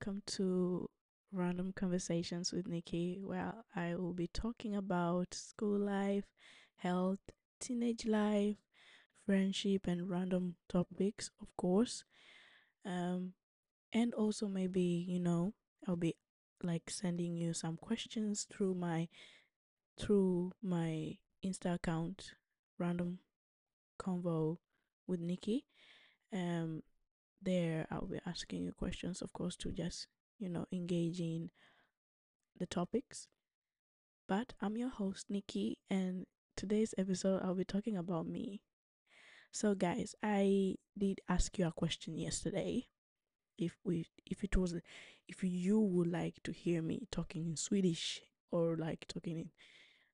Welcome to Random Conversations with Nikki, where I will be talking about school life, health, teenage life, friendship, and random topics, of course. Um, and also maybe you know I'll be like sending you some questions through my through my Insta account, Random Convo with Nikki. Um, there I'll be asking you questions, of course, to just, you know, engage in the topics. But I'm your host, Nikki, and today's episode I'll be talking about me. So guys, I did ask you a question yesterday. If we if it was if you would like to hear me talking in Swedish or like talking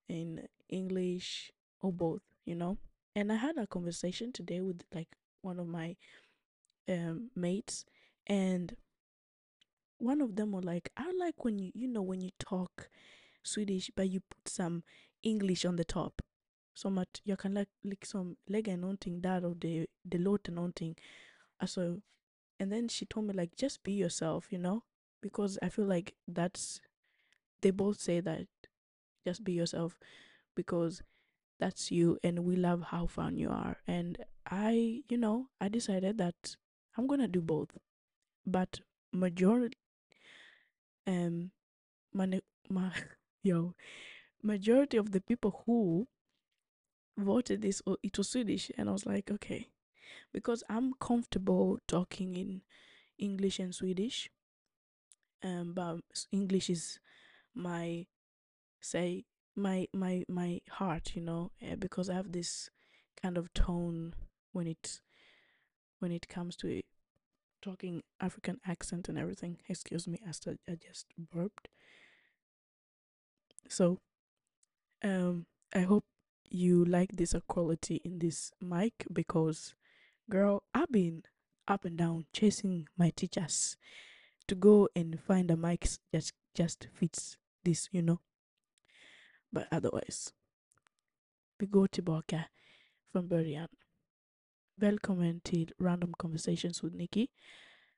in in English or both, you know? And I had a conversation today with like one of my um mates and one of them were like i like when you you know when you talk swedish but you put some english on the top. So att jag kan like, like liksom lägga någonting där och det, det låter någonting alltså and then she told me like just be yourself you know because i feel like that's they both say that just be yourself because that's you and we love how fun you are. And i you know i decided that I'm gonna do both, but majority, um, my, my yo, majority of the people who voted this, oh, it was Swedish, and I was like, okay, because I'm comfortable talking in English and Swedish, um, but English is my say my my my heart, you know, uh, because I have this kind of tone when it when it comes to talking African accent and everything. Excuse me, I just burped. So, um, I hope you like this quality in this mic because, girl, I've been up and down chasing my teachers to go and find a mic that just fits this, you know. But otherwise, we go to tillbaka from början. Välkommen till Random Conversations with Nikki.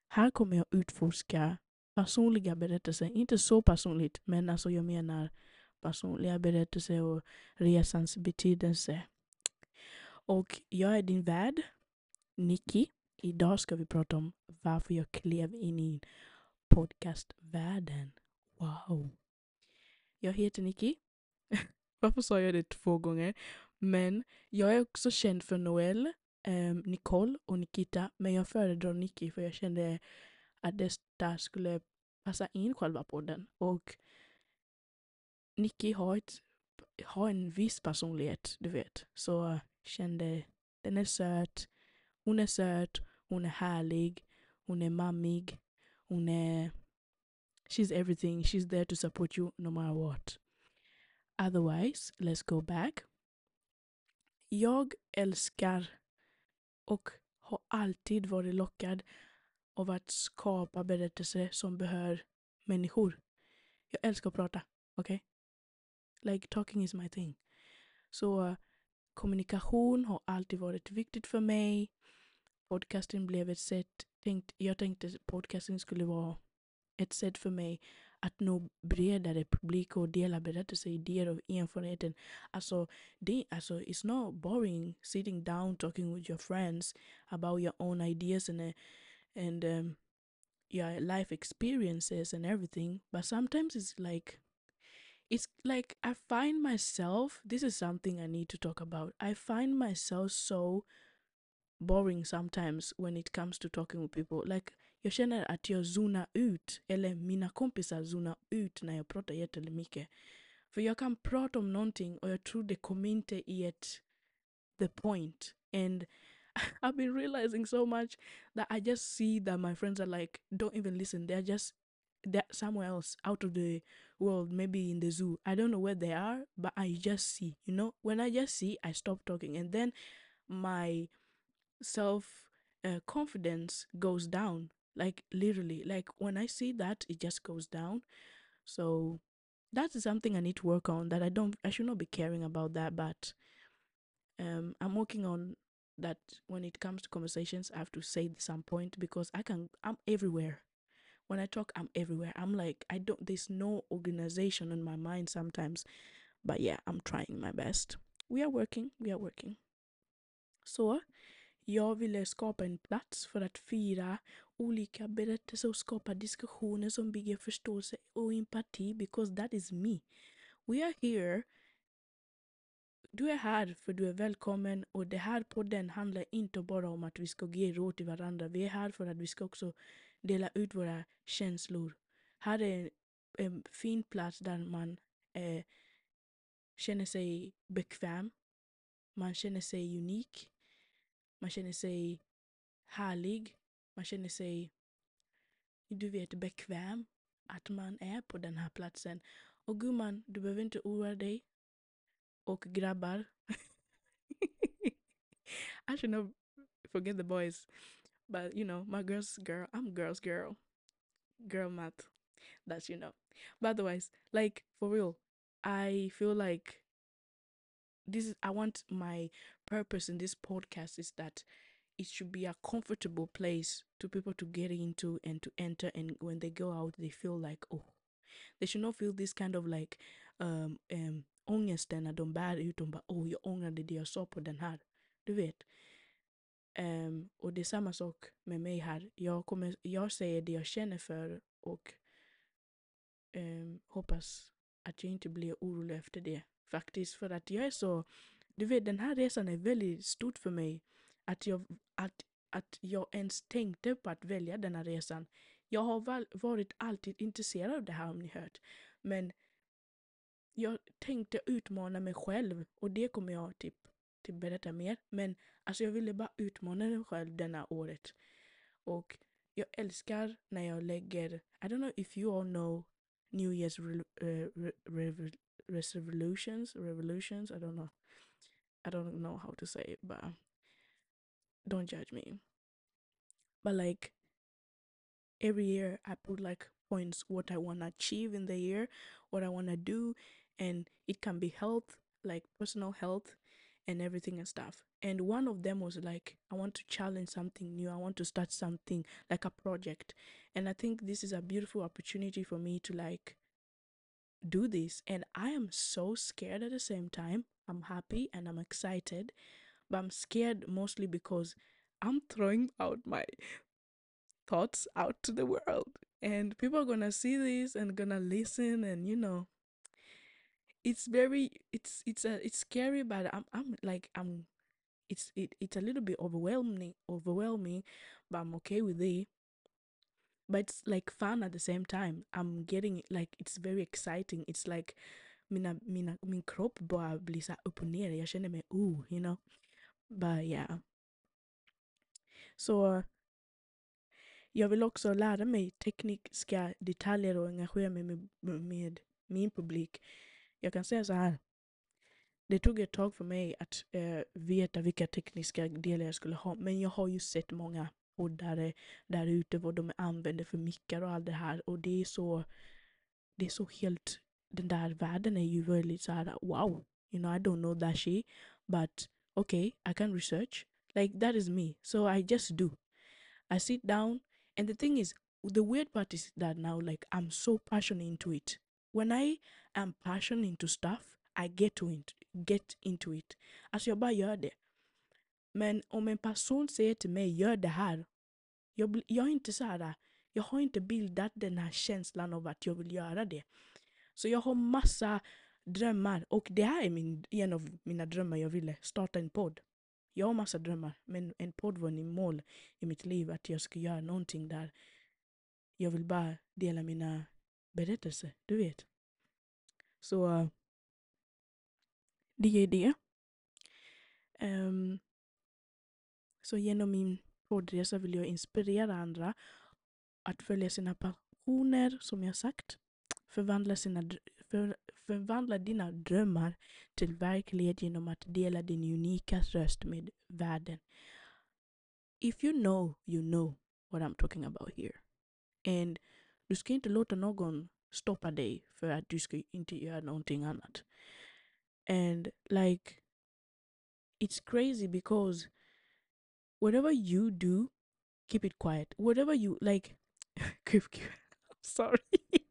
Här kommer jag utforska personliga berättelser. Inte så personligt, men alltså jag menar personliga berättelser och resans betydelse. Och jag är din värd, Nikki. Idag ska vi prata om varför jag klev in i podcastvärlden. Wow. Jag heter Nikki. varför sa jag det två gånger? Men jag är också känd för Noel um, Nicole och Nikita, men jag föredrar Nicky för jag kände att detta skulle passa in själva podden. Och Nicky har, ett, har en viss personlighet, du vet. Så kände, den är söt, hon är söt, hon är härlig, hon är mammig, hon är... She's everything, she's there to support you no matter what. Otherwise, let's go back. Jag älskar och har alltid varit lockad av att skapa berättelser som behör människor. Jag älskar att prata, okej? Okay? Like talking is my thing. Så kommunikation har alltid varit viktigt för mig. Podcasting blev ett sätt, tänkt, jag tänkte podcasting skulle vara ett sätt för mig att nå bredare publik och dela berättelser, idéer och erfarenheten. Alltså, det, alltså, it's not boring sitting down talking with your friends about your own ideas and, and um, your life experiences and everything. But sometimes it's like, it's like I find myself, this is something I need to talk about. I find myself so boring sometimes when it comes to talking with people. Like, jag känner att jag zonar ut, eller mina kompisar zonar ut när jag pratar jättemycket. För jag kan prata om någonting och jag tror det kommer inte i ett the point. And I've been realizing so much that I just see that my friends are like, don't even listen. They're just they're somewhere else out of the world, maybe in the zoo. I don't know where they are, but I just see, you know, when I just see, I stop talking. And then my self uh, confidence goes down like literally like when i see that it just goes down so that's something i need to work on that i don't i should not be caring about that but um i'm working on that when it comes to conversations, I have to say some point because I can, I'm everywhere. When I talk, I'm everywhere. I'm like, I don't, there's no organization in my mind sometimes. But yeah, I'm trying my best. We are working, we are working. Så jag ville skapa en plats för att fira olika berättelser och skapa diskussioner som bygger förståelse och empati because that is me. We are here du är här för du är välkommen och det här podden handlar inte bara om att vi ska ge råd till varandra. Vi är här för att vi ska också dela ut våra känslor. Här är en, fin plats där man eh, känner sig bekväm. Man känner sig unik. Man känner sig härlig. Man känner sig, du vet, bekväm att man är på den här platsen. Och gumman, du behöver inte oroa dig och grabbar. I should not forget the boys. But you know, my girl's girl, I'm girl's girl. Girl math. That's you know. But otherwise, like for real, I feel like this is I want my purpose in this podcast is that it should be a comfortable place to people to get into and to enter and when they go out they feel like oh they should not feel this kind of like um um ångesten när de bär ut, de bara oh jag ångrade det jag sa på den här. Du vet. Um, och det är samma sak med mig här. Jag, kommer, jag säger det jag känner för och um, hoppas att jag inte blir orolig efter det. Faktiskt för att jag är så, du vet den här resan är väldigt stort för mig. Att jag, att, att jag ens tänkte på att välja denna resan. Jag har varit alltid intresserad av det här om ni hört. Men jag tänkte utmana mig själv och det kommer jag typ, typ berätta mer. Men alltså jag ville bara utmana mig själv denna året. Och jag älskar när jag lägger, I don't know if you all know New Year's eh, re, re, re, resolutions, revolutions, I don't know. I don't know how to say it, but don't judge me. But like every year I put like points what I want to achieve in the year, what I want to do, and it can be health like personal health and everything and stuff. And one of them was like i want to challenge something new. I want to start something like a project. And i think this is a beautiful opportunity for me to like do this. And i am so scared at the same time. I'm happy and i'm excited but i'm scared mostly because i'm throwing out my thoughts out to the world and people are gonna see this and gonna listen and you know it's very it's it's a it's scary but i'm i'm like i'm it's it, it's a little bit overwhelming overwhelming but i'm okay with it. But it's like fun at the same time. I'm getting like it's very exciting. It's like mina mina min kropp bara blir så upp mig oh you know but yeah så jag vill också lära mig tekniska detaljer och engagera mig med, med min publik jag kan säga så här. Det tog ett tag för mig att eh, veta vilka tekniska delar jag skulle ha. Men jag har ju sett många poddare där ute vad de använder för mickar och allt det här. Och det är så, det är så helt, den där världen är ju väldigt så här wow. You know I don't know that shit. But okay, I can research. Like that is me. So I just do. I sit down and the thing is the weird part is that now like I'm so passionate into it. When I am passionate into stuff, I get to it, get into it. Alltså jag bara gör det. Men om en person säger till mig, gör det här. Jag, jag är inte så här, jag har inte bildat den här känslan av att jag vill göra det. Så jag har massa drömmar och det här är min, en av mina drömmar jag ville, starta en podd. Jag har massa drömmar men en podd var en mål i mitt liv att jag ska göra någonting där jag vill bara dela mina berättelser, du vet. Så det är det. Um, så genom min poddresa vill jag inspirera andra att följa sina passioner, som jag sagt. Förvandla, sina, för, förvandla dina drömmar till verklighet genom att dela din unika röst med världen. If you know, you know what I'm talking about here. And du ska inte låta någon stoppa dig för att du ska inte göra någonting annat. And like it's crazy because whatever you do, keep it quiet. Whatever you like, keep, keep sorry.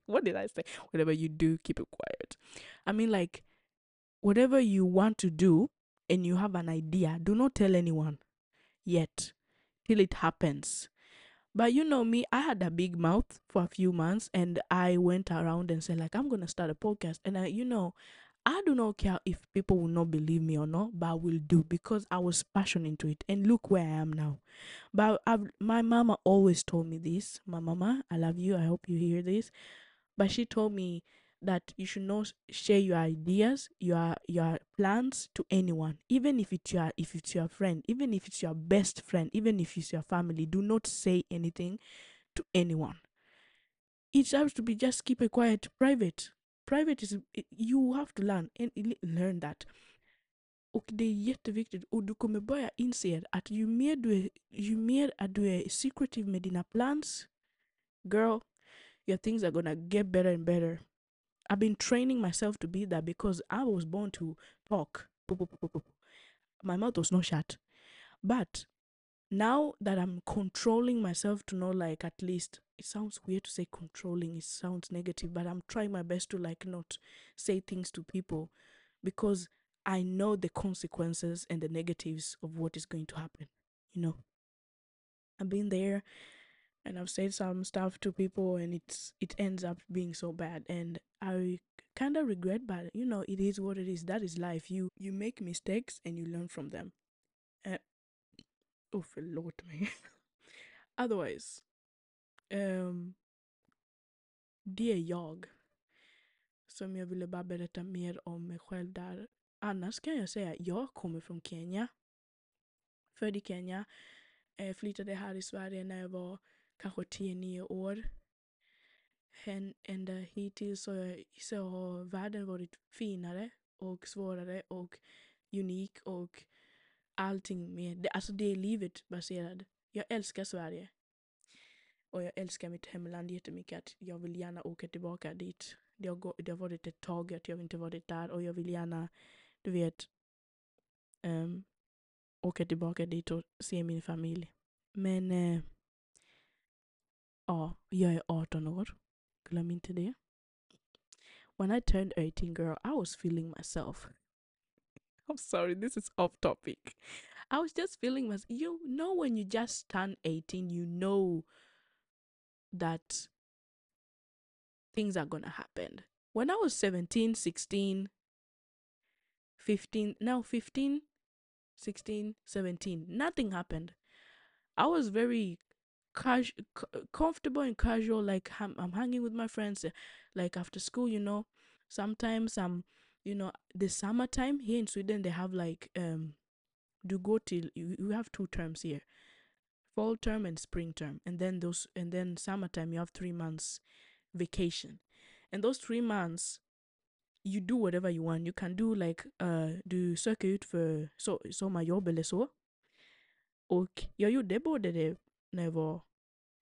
What did I say? Whatever you do, keep it quiet. I mean, like, whatever you want to do and you have an idea, do not tell anyone yet till it happens. But you know me, I had a big mouth for a few months and I went around and said, like, I'm going to start a podcast. And I, you know, I do not care if people will not believe me or not, but I will do because I was passionate into it. And look where I am now. But I've, my mama always told me this. My mama, I love you. I hope you hear this. But she told me that you should not share your ideas, your your plans to anyone, even if it's your if it's your friend, even if it's your best friend, even if it's your family. Do not say anything to anyone. It has to be just keep it quiet, private. Private is you have to learn and learn that. Och oh, det är jätteviktigt och du kommer börja inse att ju mer du är, ju mer att du secretive med dina plans, girl, your things are gonna get better and better. I've been training myself to be that because I was born to talk. My mouth was not shut. But now that I'm controlling myself to know, like, at least, it sounds weird to say controlling, it sounds negative, but I'm trying my best to, like, not say things to people because I know the consequences and the negatives of what is going to happen, you know. I've been there and I've said some stuff to people and it's it ends up being so bad and I kind of regret but you know it is what it is. That is life. You you make mistakes and you learn from them. Uh, oh förlåt mig otherwise um, det är jag som jag ville bara berätta mer om mig själv där. Annars kan jag säga jag kommer från Kenya. Född i Kenya. Eh, flyttade här i Sverige när jag var kanske 10-9 år. Ända hittills så, så har världen varit finare och svårare och unik och allting med det. Alltså det är livet baserat. Jag älskar Sverige. Och jag älskar mitt hemland jättemycket. Att jag vill gärna åka tillbaka dit. Det har, det har varit ett tag att jag inte varit där och jag vill gärna, du vet, um, åka tillbaka dit och se min familj. Men uh, Ja, jag är 18 år. Glöm inte det. When I turned 18 girl, I was feeling myself. I'm sorry, this is off topic. I was just feeling myself. You know when you just turn 18, you know that things are gonna happen. When I was 17, 16, 15, now 15, 16, 17, nothing happened. I was very cas- comfortable and casual like I'm, I'm hanging with my friends uh, like after school you know? Sometimes i'm you know the summertime here in sweden they have like um do go till you, you have two terms here fall term and spring term and then those and then summertime you have three months vacation. And those three months you do whatever you want. You can do like uh du söker ut för so, sommarjobb eller så och jag gjorde både det när jag var,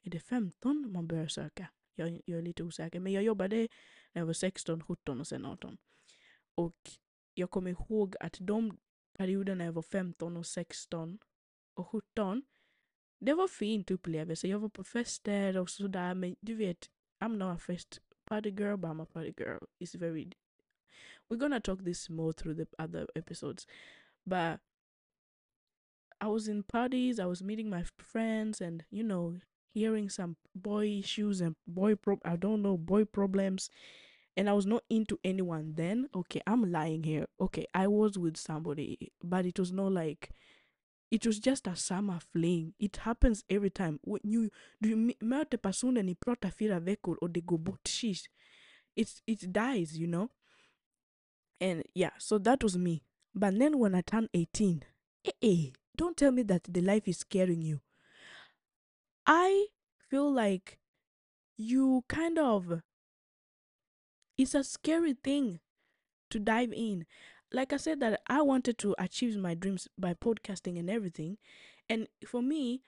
är det 15 man börjar söka? Jag, jag är lite osäker, men jag jobbade när jag var 16, 17 och sen 18. Och jag kommer ihåg att de perioderna när jag var 15 och 16 och 17, det var fint upplevelse. Jag var på fester och sådär, men du vet, I'm not a fest party girl, but I'm a party girl. It's very... We're gonna talk this more through the other episodes. But I was in parties, I was meeting my friends, and you know, hearing some boy issues and boy pro I don't know boy problems, and I was not into anyone then. Okay, I'm lying here. Okay, I was with somebody, but it was not like it was just a summer fling. It happens every time. When you do you möter personen i pratar fyra veckor och det går bort. Sheesh. It, it dies, you know? And yeah, so that was me. But then when I turned 18, eh, eh, don't tell me that the life is scaring you. I feel like you kind of it's a scary thing to dive in. Like I said that I wanted to achieve my dreams by podcasting and everything. And for me,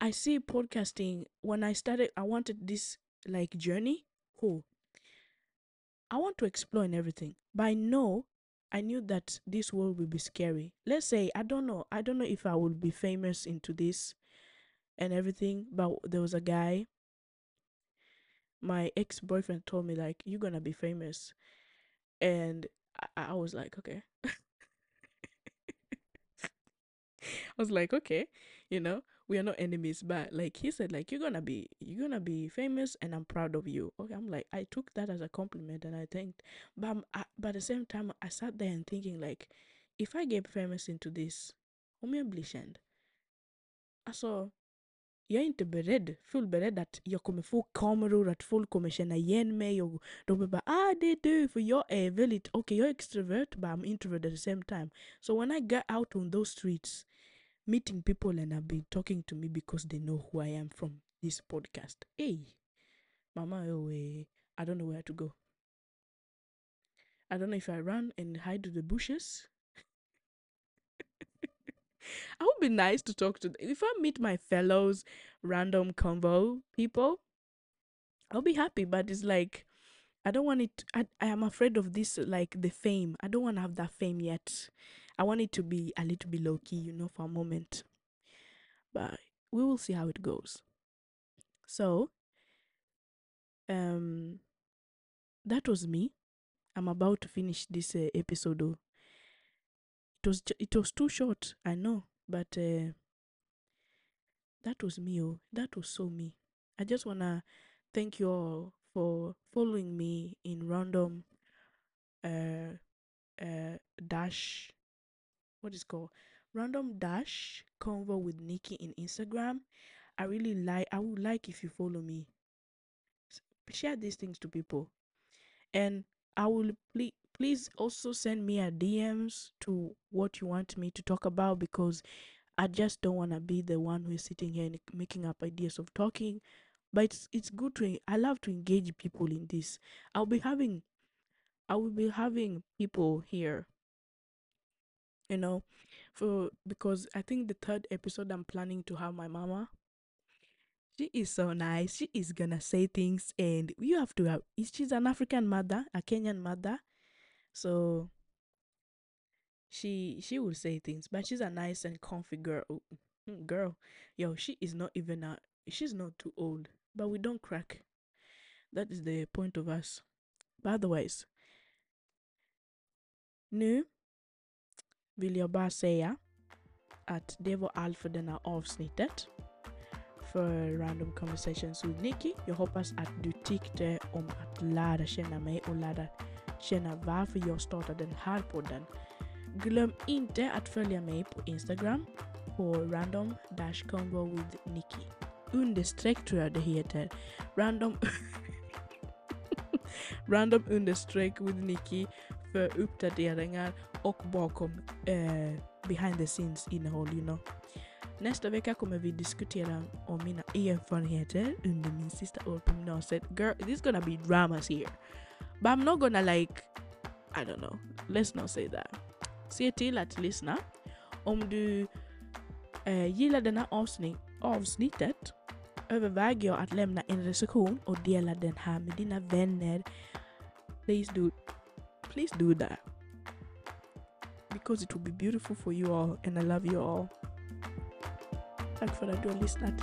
I see podcasting when I started I wanted this like journey. Oh, I want to explore and everything. But I know I knew that this world would be scary. Let's say I don't know, I don't know if I would be famous into this and everything, but there was a guy. My ex boyfriend told me like you're gonna be famous, and I, I was like okay. I was like okay, you know we are not enemies, but like he said like you're gonna be you're gonna be famous, and I'm proud of you. Okay, I'm like I took that as a compliment, and I thanked. But I, at the same time, I sat there and thinking like, if I get famous into this, om jag blir känd. Alltså, jag är inte beredd, full beredd att jag kommer få kameror, att folk kommer känna igen mig och de kommer bara ah det är du, för jag är väldigt, okej okay, jag är extrovert but I'm introvert at the same time. So when I get out on those streets, meeting people and have been talking to me because they know who I am from this podcast. Hey, Mama, oh, eh, I don't know where to go. I don't know if I run and hide to the bushes. I would be nice to talk to them. If I meet my fellows random convo people, I'll be happy. But it's like I don't want it. I I am afraid of this, like the fame. I don't want to have that fame yet. I want it to be a little bit low key, you know, for a moment. But we will see how it goes. So, um, that was me. I'm about to finish this uh, episode. Though. It was it was too short, I know, but uh, that was me. Oh, that was so me. I just wanna thank you all for following me in random uh uh dash what is called random dash convo with Nikki in Instagram. I really like I would like if you follow me. Share these things to people. And I will please please also send me a DMs to what you want me to talk about because I just don't want to be the one who is sitting here and making up ideas of talking. But it's it's good to I love to engage people in this. I'll be having I will be having people here you know for because i think the third episode i'm planning to have my mama she is so nice. She is gonna say things and you have to have is she's an african mother a kenyan mother. So she she will say things but she's a nice and comfy girl. Mm, girl. Yo she is not even a she's not too old but we don't crack. That is the point of us. But otherwise nu vill jag bara säga att det var allt för denna avsnittet för Random Conversations with Nikki. Jag hoppas att du tyckte om att lära känna mig och lära känna varför jag startade den här podden. Glöm inte att följa mig på Instagram på random-convo with Nikki. Understreck tror jag det heter. Random random understreck with Nikki för uppdateringar och bakom eh, behind the scenes innehåll. You know. Nästa vecka kommer vi diskutera om mina erfarenheter under min sista år på gymnasiet. Girl, there's gonna be dramas here. But I'm not gonna like, I don't know, let's not say that. Se till att lyssna. Om du eh, gillar denna avsnitt, avsnittet överväger jag att lämna en recension och dela den här med dina vänner. Please do, please do that. because it will be beautiful for you all and I love you all. Tack för att du har lyssnat.